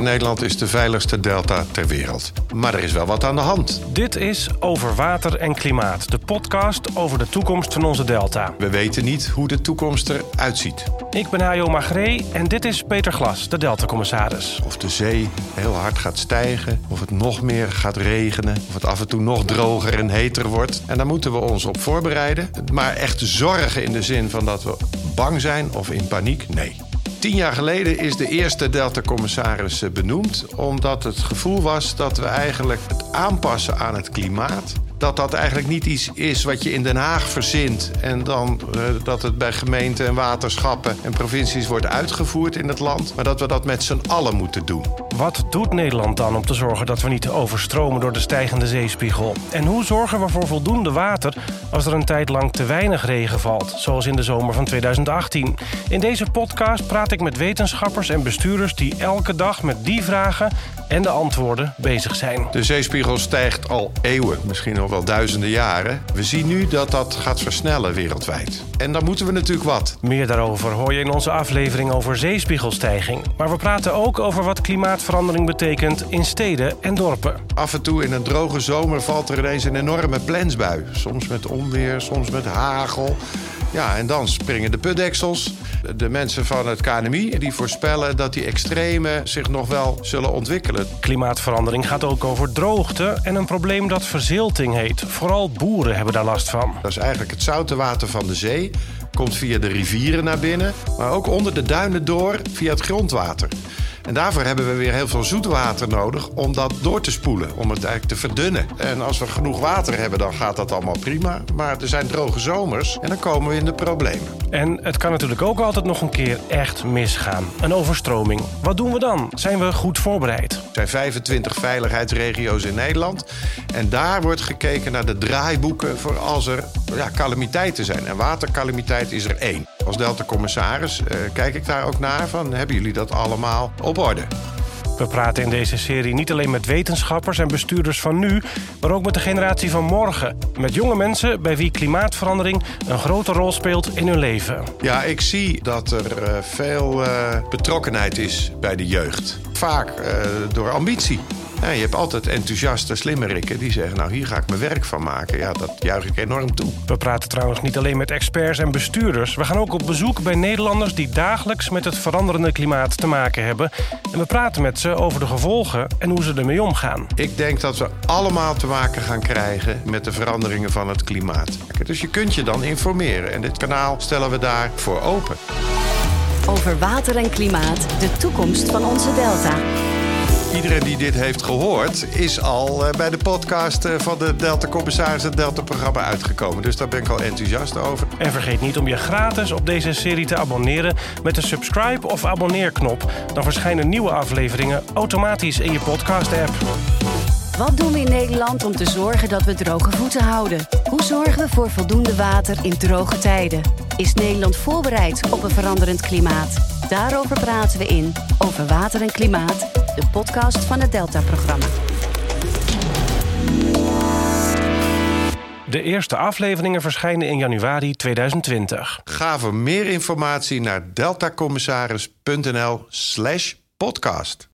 Nederland is de veiligste delta ter wereld. Maar er is wel wat aan de hand. Dit is Over Water en Klimaat, de podcast over de toekomst van onze delta. We weten niet hoe de toekomst eruit ziet. Ik ben Hajo Magree en dit is Peter Glas, de deltacommissaris. Of de zee heel hard gaat stijgen, of het nog meer gaat regenen, of het af en toe nog droger en heter wordt. En daar moeten we ons op voorbereiden. Maar echt zorgen in de zin van dat we bang zijn of in paniek, nee. Tien jaar geleden is de eerste Delta-commissaris eh, benoemd, omdat het gevoel was dat we eigenlijk het aanpassen aan het klimaat dat dat eigenlijk niet iets is wat je in Den Haag verzint en dan uh, dat het bij gemeenten en waterschappen en provincies wordt uitgevoerd in het land, maar dat we dat met z'n allen moeten doen. Wat doet Nederland dan om te zorgen dat we niet overstromen door de stijgende zeespiegel? En hoe zorgen we voor voldoende water als er een tijd lang te weinig regen valt, zoals in de zomer van 2018? In deze podcast praat ik met wetenschappers en bestuurders die elke dag met die vragen en de antwoorden bezig zijn. De zeespiegel stijgt al eeuwen, misschien nog wel duizenden jaren. We zien nu dat dat gaat versnellen wereldwijd. En dan moeten we natuurlijk wat. Meer daarover hoor je in onze aflevering over zeespiegelstijging. Maar we praten ook over wat klimaatverandering betekent in steden en dorpen. Af en toe in een droge zomer valt er ineens een enorme plensbui. Soms met onweer, soms met hagel. Ja, en dan springen de putdeksels. De mensen van het KNMI die voorspellen dat die extreme zich nog wel zullen ontwikkelen. Klimaatverandering gaat ook over droogte en een probleem dat verzilting heet. Vooral boeren hebben daar last van. Dat is eigenlijk het zoute water van de zee. Komt via de rivieren naar binnen, maar ook onder de duinen door via het grondwater. En daarvoor hebben we weer heel veel zoetwater nodig om dat door te spoelen, om het eigenlijk te verdunnen. En als we genoeg water hebben, dan gaat dat allemaal prima. Maar er zijn droge zomers en dan komen we in de problemen. En het kan natuurlijk ook altijd nog een keer echt misgaan. Een overstroming. Wat doen we dan? Zijn we goed voorbereid? Er zijn 25 veiligheidsregio's in Nederland. En daar wordt gekeken naar de draaiboeken voor als er ja, calamiteiten zijn. En watercalamiteit is er één. Als Delta-commissaris uh, kijk ik daar ook naar van... hebben jullie dat allemaal op orde? We praten in deze serie niet alleen met wetenschappers en bestuurders van nu, maar ook met de generatie van morgen. Met jonge mensen bij wie klimaatverandering een grote rol speelt in hun leven. Ja, ik zie dat er uh, veel uh, betrokkenheid is bij de jeugd. Vaak uh, door ambitie. Ja, je hebt altijd enthousiaste slimmerikken die zeggen... nou, hier ga ik mijn werk van maken. Ja, dat juich ik enorm toe. We praten trouwens niet alleen met experts en bestuurders. We gaan ook op bezoek bij Nederlanders... die dagelijks met het veranderende klimaat te maken hebben. En we praten met ze over de gevolgen en hoe ze ermee omgaan. Ik denk dat we allemaal te maken gaan krijgen... met de veranderingen van het klimaat. Dus je kunt je dan informeren. En dit kanaal stellen we daarvoor open. Over water en klimaat, de toekomst van onze delta. Iedereen die dit heeft gehoord, is al uh, bij de podcast uh, van de Delta Commissaris het Delta programma uitgekomen. Dus daar ben ik al enthousiast over. En vergeet niet om je gratis op deze serie te abonneren met de subscribe of abonneerknop. Dan verschijnen nieuwe afleveringen automatisch in je podcast app. Wat doen we in Nederland om te zorgen dat we droge voeten houden? Hoe zorgen we voor voldoende water in droge tijden? Is Nederland voorbereid op een veranderend klimaat? Daarover praten we in Over Water en Klimaat, de podcast van het Delta-programma. De eerste afleveringen verschijnen in januari 2020. Ga voor meer informatie naar deltacommissaris.nl/podcast.